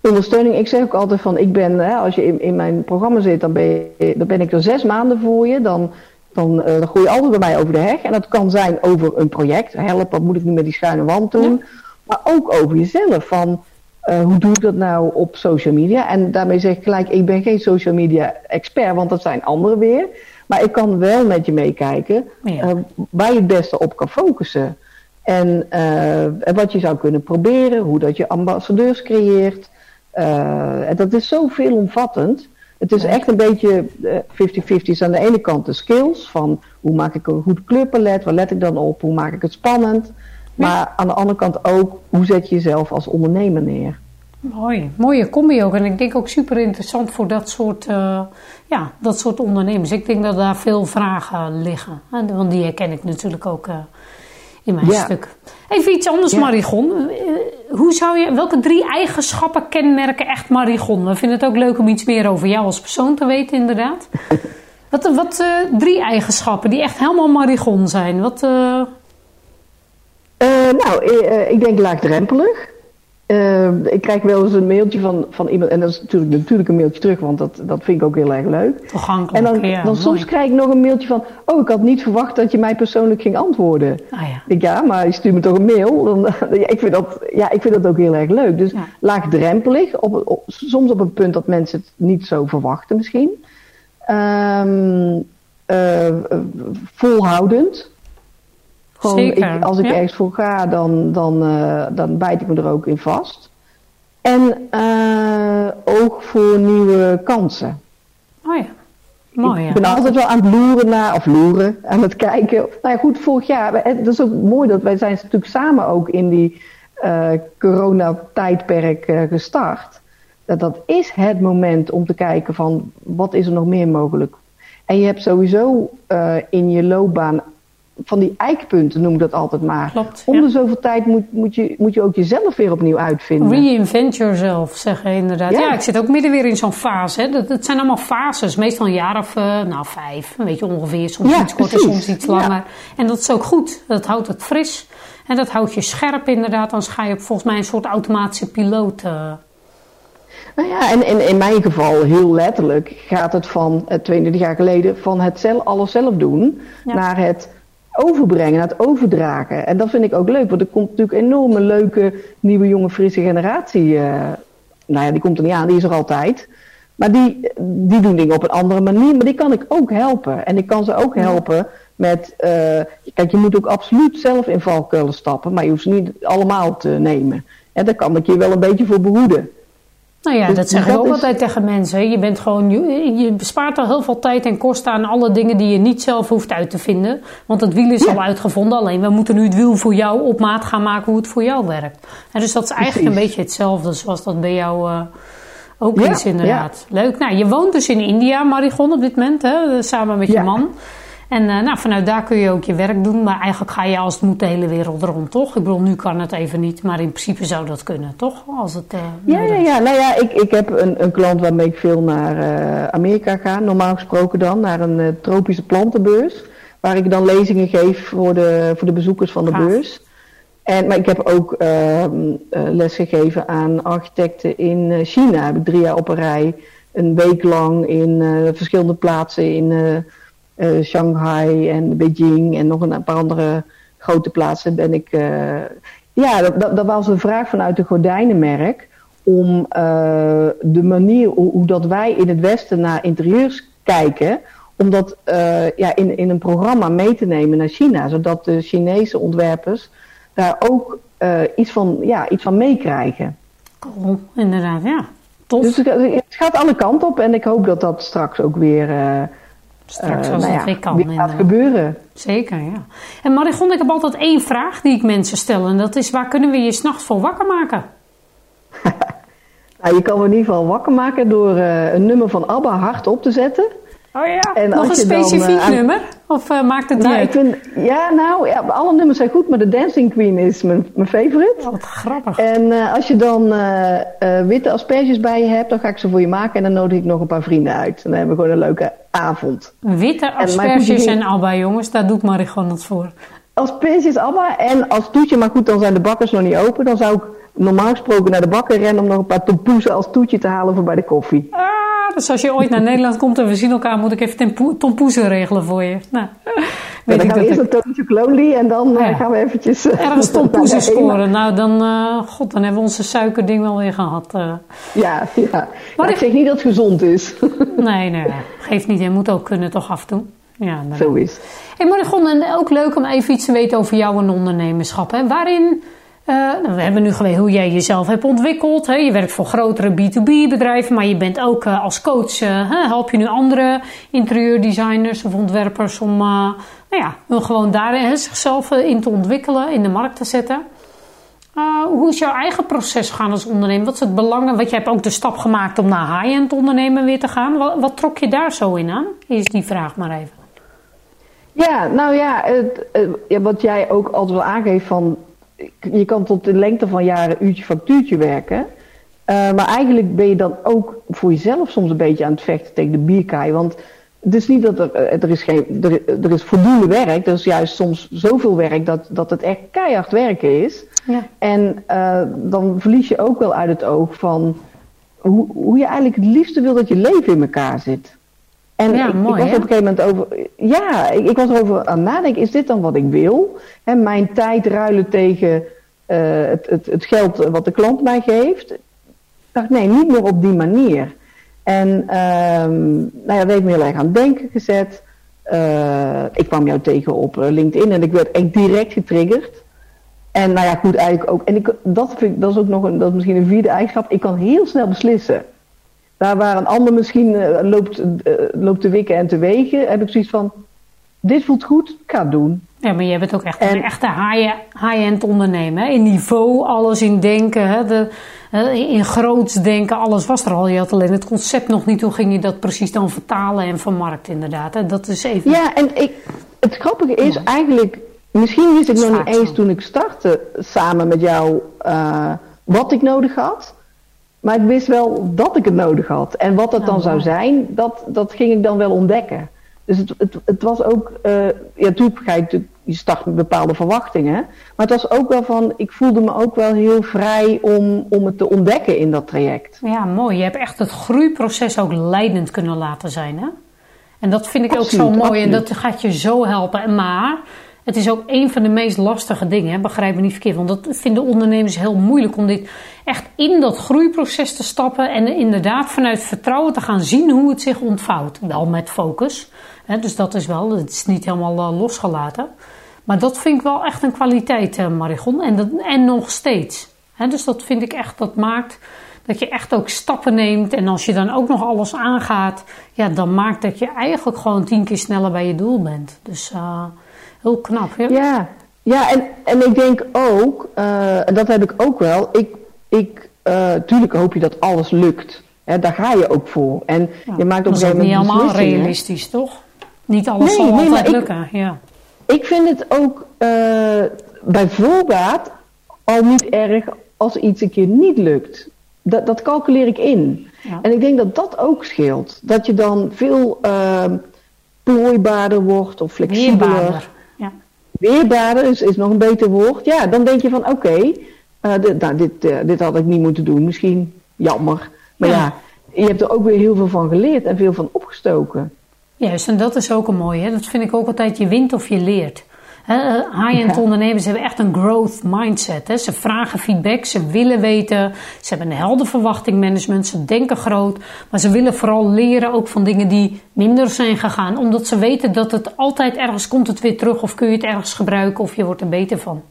ondersteuning. Ik zeg ook altijd van, ik ben, hè, als je in, in mijn programma zit, dan ben, je, dan ben ik er zes maanden voor je. Dan, dan, uh, dan gooi je altijd bij mij over de heg. En dat kan zijn over een project. Help, wat moet ik nu met die schuine wand doen? Ja. Maar ook over jezelf. Van, uh, hoe doe ik dat nou op social media? En daarmee zeg ik gelijk, ik ben geen social media expert, want dat zijn anderen weer. Maar ik kan wel met je meekijken ja. uh, waar je het beste op kan focussen. En, en wat je zou kunnen proberen, hoe dat je ambassadeurs creëert. Uh, dat is zo veelomvattend. Het is echt een beetje 50-50 is aan de ene kant de skills van hoe maak ik een goed kleurpalet, waar let ik dan op, hoe maak ik het spannend. Maar aan de andere kant ook, hoe zet je jezelf als ondernemer neer? Mooi, mooie combi ook. En ik denk ook super interessant voor dat soort, uh, ja, dat soort ondernemers. Ik denk dat daar veel vragen liggen. Want die herken ik natuurlijk ook uh, in mijn ja. stuk. Even iets anders, ja. Marigon. Hoe zou je, welke drie eigenschappen kenmerken echt Marigon? We vinden het ook leuk om iets meer over jou als persoon te weten, inderdaad. wat wat uh, drie eigenschappen die echt helemaal Marigon zijn? Wat, uh... Uh, nou, ik denk laagdrempelig. Ik krijg wel eens een mailtje van, van iemand, en dat is natuurlijk, natuurlijk een mailtje terug, want dat, dat vind ik ook heel erg leuk. Toegankelijk, En dan, ja, dan soms krijg ik nog een mailtje van, oh, ik had niet verwacht dat je mij persoonlijk ging antwoorden. Ah, ja. Ik, ja, maar je stuurt me toch een mail? Dan, ja, ik, vind dat, ja, ik vind dat ook heel erg leuk. Dus Ja. laagdrempelig, op, op, soms op een punt dat mensen het niet zo verwachten misschien. Ehm eh, volhoudend. Gewoon, ik, als ik ja. ergens voor ga, dan, dan, eh, dan bijt ik me er ook in vast. En eh, oog voor nieuwe kansen. Oh ja, mooi ja. Ik ben altijd wel aan het loeren naar, of loeren, aan het kijken. Nou ja, goed, vorig jaar, het is ook mooi dat wij zijn natuurlijk samen ook in die uh, coronatijdperk uh, gestart. Dat, dat is het moment om te kijken van, wat is er nog meer mogelijk? En je hebt sowieso uh, in je loopbaan van die eikpunten, noem ik dat altijd maar. Klopt, Om ja. zoveel tijd moet, moet, je, moet je ook jezelf weer opnieuw uitvinden. Reinvent yourself, zeg je inderdaad. Ja. Ja. ik zit ook midden weer in zo'n fase. Hè. Dat, dat zijn allemaal fases. Meestal een jaar of uh, nou, vijf. Een beetje ongeveer. Soms Ja, iets korter, soms iets langer. En dat is ook goed. Dat houdt het fris. En dat houdt je scherp inderdaad. Dan ga je op volgens mij een soort automatische piloot. Uh, Nou ja, en, en in mijn geval heel letterlijk gaat het van eh, 22 jaar geleden van het zelf, alles zelf doen Ja. naar het overbrengen, naar het overdragen. En dat vind ik ook leuk, want er komt natuurlijk een enorme leuke nieuwe jonge frisse generatie. eh, nou ja, die komt er niet aan, die is er altijd. Maar die, die doen dingen op een andere manier, maar die kan ik ook helpen. En ik kan ze ook helpen met, eh, kijk, je moet ook absoluut zelf in valkuilen stappen, maar je hoeft ze niet allemaal te nemen. En daar kan ik je wel een beetje voor behoeden. Nou ja, dat zeg ik ook is- altijd tegen mensen. Je, bent gewoon, je, bespaart al heel veel tijd en kosten aan alle dingen die je niet zelf hoeft uit te vinden. Want het wiel is Ja. al uitgevonden. Alleen we moeten nu het wiel voor jou op maat gaan maken hoe het voor jou werkt. En dus dat is eigenlijk een beetje hetzelfde zoals dat bij jou eh, ook Ja, is inderdaad. Leuk. Nou, je woont dus in India, Marigon, op dit moment. Hè? Samen met je Ja. man. En eh, nou, vanuit daar kun je ook je werk doen. Maar eigenlijk ga je als het moet de hele wereld rond, toch? Ik bedoel, nu kan het even niet. Maar in principe zou dat kunnen, toch? Als het, eh, Ja, ja, ja. Nou ja, ik, ik heb een, een klant waarmee ik veel naar eh, Amerika ga. Normaal gesproken dan, naar een tropische plantenbeurs. Waar ik dan lezingen geef voor de, voor de bezoekers van de beurs. En, maar ik heb ook ehm eh, les gegeven aan architecten in China. Heb ik drie jaar op een rij. Een week lang in verschillende plaatsen in, eh, Shanghai en Beijing en nog een paar andere grote plaatsen ben ik. ja, dat, dat, was een vraag vanuit de gordijnenmerk om de manier hoe, hoe, dat wij in het Westen naar interieurs kijken, om dat ja, in, in een programma mee te nemen naar China, zodat de Chinese ontwerpers daar ook iets van, ja, iets van meekrijgen. Inderdaad, ja. Tof. Dus het gaat alle kanten op en ik hoop dat dat straks ook weer, straks als uh, nou ja, kan, weer gaat gebeuren. Zeker, ja. En Marigon, ik heb altijd één vraag die ik mensen stel en dat is waar kunnen we je s'nachts voor wakker maken? nou, je kan me in ieder geval wakker maken door uh, een nummer van ABBA hard op te zetten. Oh ja, en nog een specifiek dan, uh, nummer? Of uh, maakt het niet nou, ik vind, Ja, nou, ja, alle nummers zijn goed, maar de Dancing Queen is mijn, mijn favorite. Oh, wat grappig. En uh, als je dan witte asperges bij je hebt, dan ga ik ze voor je maken en dan nodig ik nog een paar vrienden uit. En dan hebben we gewoon een leuke avond. Witte asperges en, en Abba, jongens, daar doet Marie gewoon het voor. Asperges, Abba en als toetje, maar goed, dan zijn de bakkers nog niet open. Dan zou ik normaal gesproken naar de bakker rennen om nog een paar tompoezen als toetje te halen voor bij de koffie. Ah dus als je ooit naar Nederland komt en we zien elkaar, moet ik even tompoezen regelen voor je. Nou, weet dan gaan we eerst Lonely en dan eh, gaan we eventjes... Uh, Ergens tompoezen scoren. Nou, dan, uh, god, dan hebben we onze suikerding wel weer gehad. Uh. Ja, ja. Maar ik zeg niet dat het gezond is. nee, nee, geeft niet. Je moet ook kunnen toch af en toe. Ja, Zo is Hey Marigon, en ook leuk om even iets te weten over jou en ondernemerschap. Hè? Waarin uh, nou, we hebben nu geweten hoe jij jezelf hebt ontwikkeld. Hè. Je werkt voor grotere B2B bedrijven, maar je bent ook uh, als coach. Uh, help je nu andere interieurdesigners of ontwerpers om nou ja, gewoon daarin zichzelf in te ontwikkelen, in de markt te zetten. hoe is jouw eigen proces gaan als ondernemer? Wat is het belang? Want je hebt ook de stap gemaakt om naar high-end ondernemen weer te gaan. Wat, wat, trok je daar zo in aan? Is die vraag maar even. Ja, nou ja, het, wat jij ook altijd wel aangeeft van je kan tot de lengte van jaren uurtje factuurtje werken. Uh, maar eigenlijk ben je dan ook voor jezelf soms een beetje aan het vechten tegen de bierkaai. Want het is niet dat er, eh, er is geen, er, er is voldoende werk. Er is juist soms zoveel werk dat, dat het echt keihard werken is. Ja. En uh, dan verlies je ook wel uit het oog van hoe, hoe je eigenlijk het liefste wil dat je leven in elkaar zit. En ja, ik, mooi, ik, was op een gegeven moment over. Ja, ik, ik, was erover aan nadenken. Is dit dan wat ik wil? He, mijn tijd ruilen tegen uh, het, het, het, geld wat de klant mij geeft. Ik dacht, nee, niet meer op die manier. En um, nou ja, dat heeft me heel erg aan het denken gezet. Uh, ik kwam jou tegen op eh, LinkedIn en ik werd echt direct getriggerd. En nou ja, goed, eigenlijk ook. En ik, dat, vind ik, dat is ook nog een, dat is misschien een vierde eigenschap. Ik kan heel snel beslissen. Daar waar een ander misschien uh, loopt, uh, loopt te wikken en te wegen, heb ik zoiets van: dit voelt goed, ik ga het doen. Ja, maar jij bent ook echt een echte high-end ondernemer. Hè? In niveau, alles in denken, hè? De, in groots denken, alles was er al. Je had alleen het concept nog niet. Hoe ging je dat precies dan vertalen en vermarkten, inderdaad? Hè? Dat is even. Ja, en ik, het grappige is eigenlijk, misschien wist ik nog niet eens toen ik startte samen met jou uh, wat ik nodig had. Maar ik wist wel dat ik het nodig had. En wat dat dan zou zijn, dat, dat ging ik dan wel ontdekken. Dus het, het, het was ook, uh, ja, natuurlijk ga je, je start met bepaalde verwachtingen. Maar het was ook wel van, ik voelde me ook wel heel vrij om, om het te ontdekken in dat traject. Ja, mooi. Je hebt echt het groeiproces ook leidend kunnen laten zijn, hè? En dat vind ik ook zo mooi en dat gaat je zo helpen. Maar het is ook een van de meest lastige dingen, hè? begrijp me niet verkeerd. Want dat vinden ondernemers heel moeilijk om dit echt in dat groeiproces te stappen. En inderdaad vanuit vertrouwen te gaan zien hoe het zich ontvouwt. Wel met focus. Hè? Dus dat is wel, het is niet helemaal uh, losgelaten. Maar dat vind ik wel echt een kwaliteit, uh. En, dat, en nog steeds. Hè? Dus dat vind ik echt, dat maakt dat je echt ook stappen neemt. En als je dan ook nog alles aangaat, ja, dan maakt dat je eigenlijk gewoon tien keer sneller bij je doel bent. Dus... Uh, Heel knap, hè? Ja, ja en, en ik denk ook, uh, en dat heb ik ook wel, ik, ik uh, tuurlijk hoop je dat alles lukt. Hè, daar ga je ook voor. En je maakt op een gegeven moment. niet allemaal realistisch, toch? Niet alles nee, zal nee, altijd lukken. Ik, ja. ik vind het ook uh, bij voorbaat al niet erg als iets een keer niet lukt. Dat, dat calculeer ik in. Ja. En ik denk dat dat ook scheelt. Dat je dan veel uh, plooibaarder wordt of flexibeler. Weerbaarder weerbaarder is, is nog een beter woord. Ja, dan denk je van oké, okay, uh, dit, nou, dit, uh, dit had ik niet moeten doen. Misschien jammer. Maar ja. ja. je hebt er ook weer heel veel van geleerd en veel van opgestoken. Juist, en dat is ook een mooie. Dat vind ik ook altijd, je wint of je leert. High-end ondernemers hebben echt een growth mindset. Hè. Ze vragen feedback, ze willen weten, ze hebben een helder verwachting management, ze denken groot, maar ze willen vooral leren ook van dingen die minder zijn gegaan, omdat ze weten dat het altijd ergens komt het weer terug of kun je het ergens gebruiken of je wordt er beter van.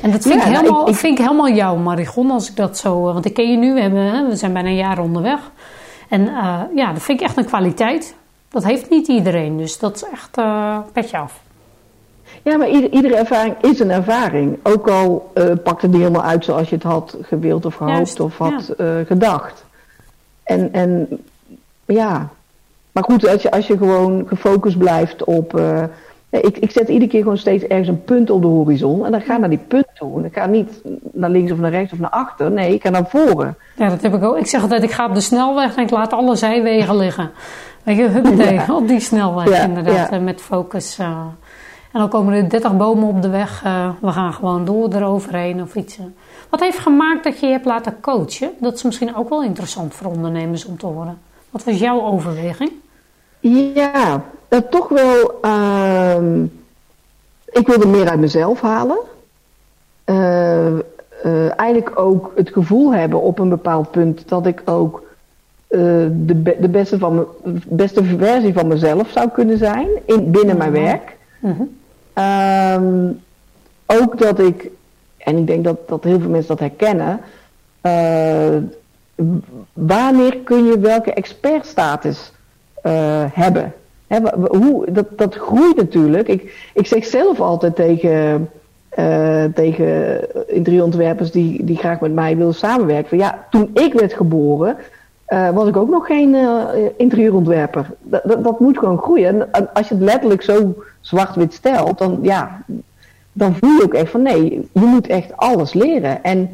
En dat vind, ik, helemaal, ik, vind ik helemaal jou, Marigon, als ik dat zo. Want ik ken je nu, we, hebben, we zijn bijna een jaar onderweg. En uh, ja, dat vind ik echt een kwaliteit. Dat heeft niet iedereen, dus dat is echt uh, petje af. Ja, maar ieder, iedere ervaring is een ervaring. Ook al uh, pakt het niet helemaal uit zoals je het had gewild of gehoopt of had ja. gedacht. En, en ja, maar goed, als je, als je gewoon gefocust blijft op ik, ik zet iedere keer gewoon steeds ergens een punt op de horizon. En dan ga naar die punt toe. ik ga niet naar links of naar rechts of naar achter. Nee, ik ga naar voren. Ja, dat heb ik ook. Ik zeg altijd, ik ga op de snelweg en ik laat alle zijwegen liggen. Weet je, huppatee, ja. op die snelweg ja, inderdaad. Ja. Met focus. Uh, en dan komen er 30 bomen op de weg. Uh, we gaan gewoon door eroverheen of iets. Wat heeft gemaakt dat je je hebt laten coachen? Dat is misschien ook wel interessant voor ondernemers om te horen. Wat was jouw overweging? Ja, uh, toch wel. Uh, ik wilde meer uit mezelf halen. Uh, eigenlijk ook het gevoel hebben op een bepaald punt dat ik ook de, be de, beste, van beste versie van mezelf zou kunnen zijn in, binnen mijn mhm. werk. Mm -hmm. Ook dat ik, en ik denk dat, dat heel veel mensen dat herkennen, wanneer kun je welke expertstatus uh, hebben. hoe, dat, dat groeit natuurlijk. Ik, ik zeg zelf altijd tegen, uh, tegen interieurontwerpers die, die graag met mij willen samenwerken. Van, ja, toen ik werd geboren, uh, was ik ook nog geen interieurontwerper. Dat, dat, dat, moet gewoon groeien. En als je het letterlijk zo zwart-wit stelt, dan, ja, dan voel je ook echt van nee, je moet echt alles leren. En,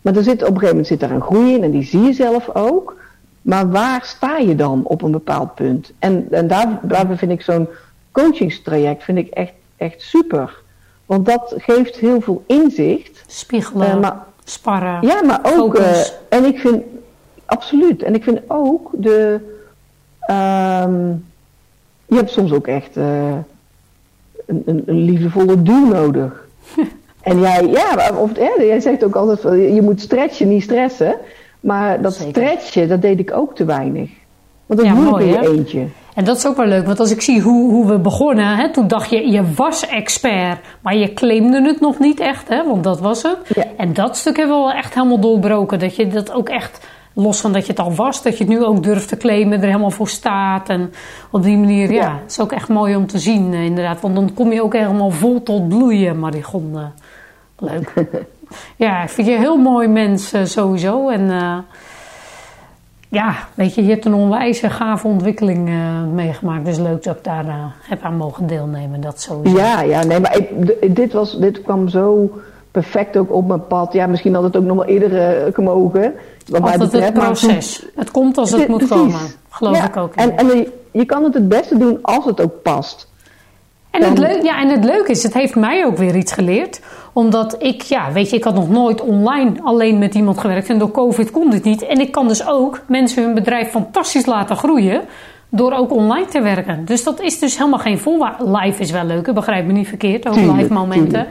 maar er zit, op een gegeven moment zit er een groei in en die zie je zelf ook. Maar waar sta je dan op een bepaald punt? En, en daar, daar vind ik zo'n coachingstraject vind ik echt, echt super. Want dat geeft heel veel inzicht. Spiegelen, uh, maar, sparren. Ja, maar ook. Uh, en ik vind, absoluut. En ik vind ook de. Um, je hebt soms ook echt uh, een, een, een, liefdevolle duw nodig. en jij, ja, of, ja, jij zegt ook altijd: je moet stretchen, niet stressen. Maar dat Zeker. stretchen, dat deed ik ook te weinig. Want dat ja, doe ik in je eentje. En dat is ook wel leuk, want als ik zie hoe, hoe we begonnen, hè, toen dacht je, je was expert, maar je claimde het nog niet echt, hè, want dat was het. Ja. En dat stuk hebben we wel echt helemaal doorbroken, dat je dat ook echt, los van dat je het al was, dat je het nu ook durft te claimen, er helemaal voor staat. En op die manier, ja, ja is ook echt mooi om te zien, eh, inderdaad, want dan kom je ook helemaal vol tot bloeien, Marigonde. Leuk. Ja, ik vind je een heel mooi mens uh, sowieso. En uh, ja, weet je, je hebt een onwijze gave ontwikkeling uh, meegemaakt. Dus leuk dat ik daar heb aan mogen deelnemen. Dat sowieso. Ja, ja, nee, maar ik, dit, was, dit kwam zo perfect ook op mijn pad. Ja, misschien had het ook nog wel eerder gemogen. Wat Altijd het proces. het komt als het, het moet precies. komen. Geloof ik ook. En, en je kan het het beste doen als het ook past. En het, leuk, ja, en het leuke is, het heeft mij ook weer iets geleerd. Omdat ik, ja, weet je, ik had nog nooit online alleen met iemand gewerkt. En door COVID kon dit niet. En ik kan dus ook mensen hun bedrijf fantastisch laten groeien. Door ook online te werken. Dus dat is dus helemaal geen voorwaarde. Live is wel leuk, begrijp me niet verkeerd. Ook live momenten.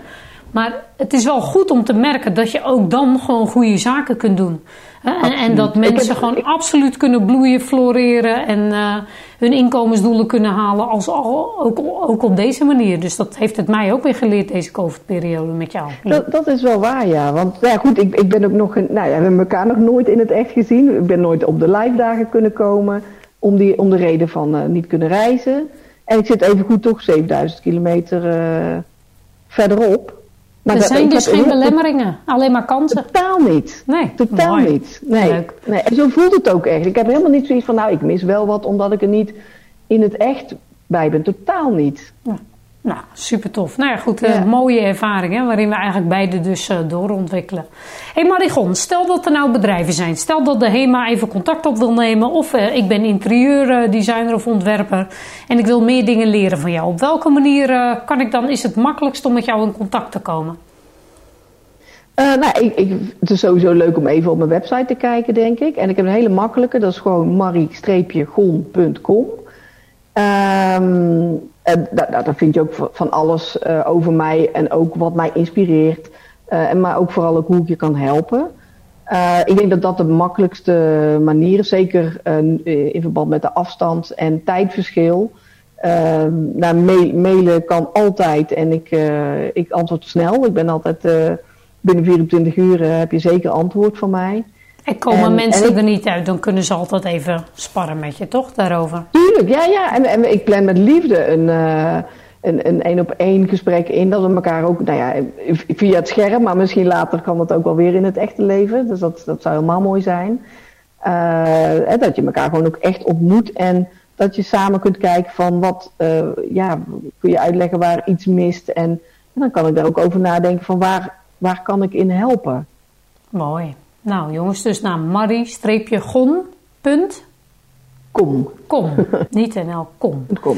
Maar het is wel goed om te merken dat je ook dan gewoon goede zaken kunt doen. En, en, dat mensen gewoon absoluut kunnen bloeien, floreren en uh, hun inkomensdoelen kunnen halen, als, ook, ook op deze manier. Dus dat heeft het mij ook weer geleerd, deze COVID-periode met jou. Dat, dat, is wel waar, ja. Want ja, goed, ik, ik ben ook nog, nou ja, we hebben elkaar nog nooit in het echt gezien. Ik ben nooit op de live dagen kunnen komen, om, die, om de reden van uh, niet kunnen reizen. En ik zit even goed toch 7000 kilometer uh, verderop. Maar er zijn dus geen belemmeringen, alleen maar kansen. Totaal niet. Nee, totaal niet. Nee. Leuk. nee. En zo voelt het ook echt. Ik heb helemaal niet zoiets van, nou, ik mis wel wat omdat ik er niet in het echt bij ben. Totaal niet. Ja. Nou, super tof. Nou ja, goed, uh, mooie ervaringen waarin we eigenlijk beide dus uh, doorontwikkelen. Hé hey Marigon, stel dat er nou bedrijven zijn. Stel dat de HEMA even contact op wil nemen. Of uh, ik ben interieurdesigner of ontwerper. En ik wil meer dingen leren van jou. Op welke manier kan ik dan, is het makkelijkst om met jou in contact te komen? nou, ik, ik, het is sowieso leuk om even op mijn website te kijken, denk ik. En ik heb een hele makkelijke, dat is gewoon marie-gon.com. Ehm, en daar, daar vind je ook van alles uh, over mij en ook wat mij inspireert. Uh, maar ook vooral ook hoe ik je kan helpen. Uh, ik denk dat dat de makkelijkste manier is, zeker in verband met de afstand en tijdverschil. Ehm, nou, mail, mailen kan altijd en ik, ik antwoord snel. Ik ben altijd binnen 24 uur heb je zeker antwoord van mij. En komen mensen er niet uit, dan kunnen ze altijd even sparren met je, toch, daarover? Tuurlijk, ja, ja. En, en ik plan met liefde een, uh, een, een één op één gesprek in. Dat we elkaar ook, nou ja, via het scherm, maar misschien later kan dat ook wel weer in het echte leven. Dus dat, dat zou helemaal mooi zijn. Uh, dat je elkaar gewoon ook echt ontmoet en dat je samen kunt kijken van wat, uh, ja, kun je uitleggen waar iets mist. En, en, dan kan ik daar ook over nadenken van waar, waar kan ik in helpen. Mooi. Nou jongens, dus naar marie-gon. Kom. Niet NL, kom. Kom.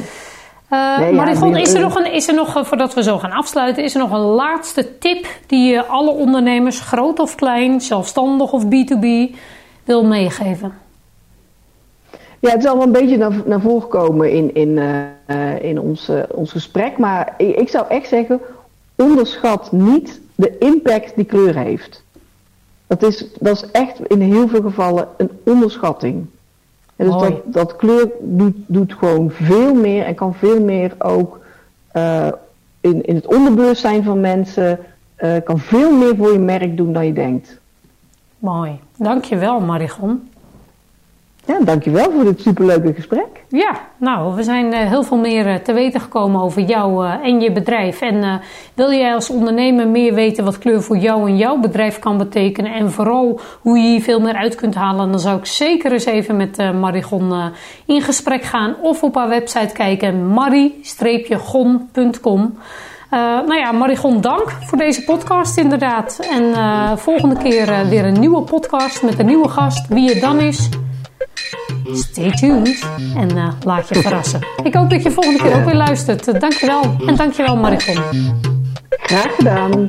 Uh, nee, Marigon, is er nog, een, is er nog, eh, voordat we zo gaan afsluiten, is er nog een laatste tip die je alle ondernemers, groot of klein, zelfstandig of B2B, wil meegeven? Ja, het is al een beetje naar, naar voren gekomen in, in, uh, in ons, uh, ons gesprek. Maar ik, ik, zou echt zeggen, onderschat niet de impact die kleur heeft. Dat is, dat is echt in heel veel gevallen een onderschatting. En dus dat, dat kleur doet, doet gewoon veel meer en kan veel meer ook uh, in, in het onderbewustzijn van mensen, uh, kan veel meer voor je merk doen dan je denkt. Mooi. Dankjewel Marigon. Ja, dankjewel voor dit superleuke gesprek. Ja, nou, we zijn uh, heel veel meer uh, te weten gekomen over jou uh, en je bedrijf. En wil jij als ondernemer meer weten wat kleur voor jou en jouw bedrijf kan betekenen... en vooral hoe je hier veel meer uit kunt halen... dan zou ik zeker eens even met Marigon in gesprek gaan... of op haar website kijken, marie-gon.com... nou ja, Marigon, dank voor deze podcast inderdaad. En volgende keer weer een nieuwe podcast met een nieuwe gast. Wie het dan is... Stay tuned en eh, laat je verrassen. Ik hoop dat je volgende keer ook weer luistert. Eh, dankjewel en dankjewel Maricon. Graag gedaan.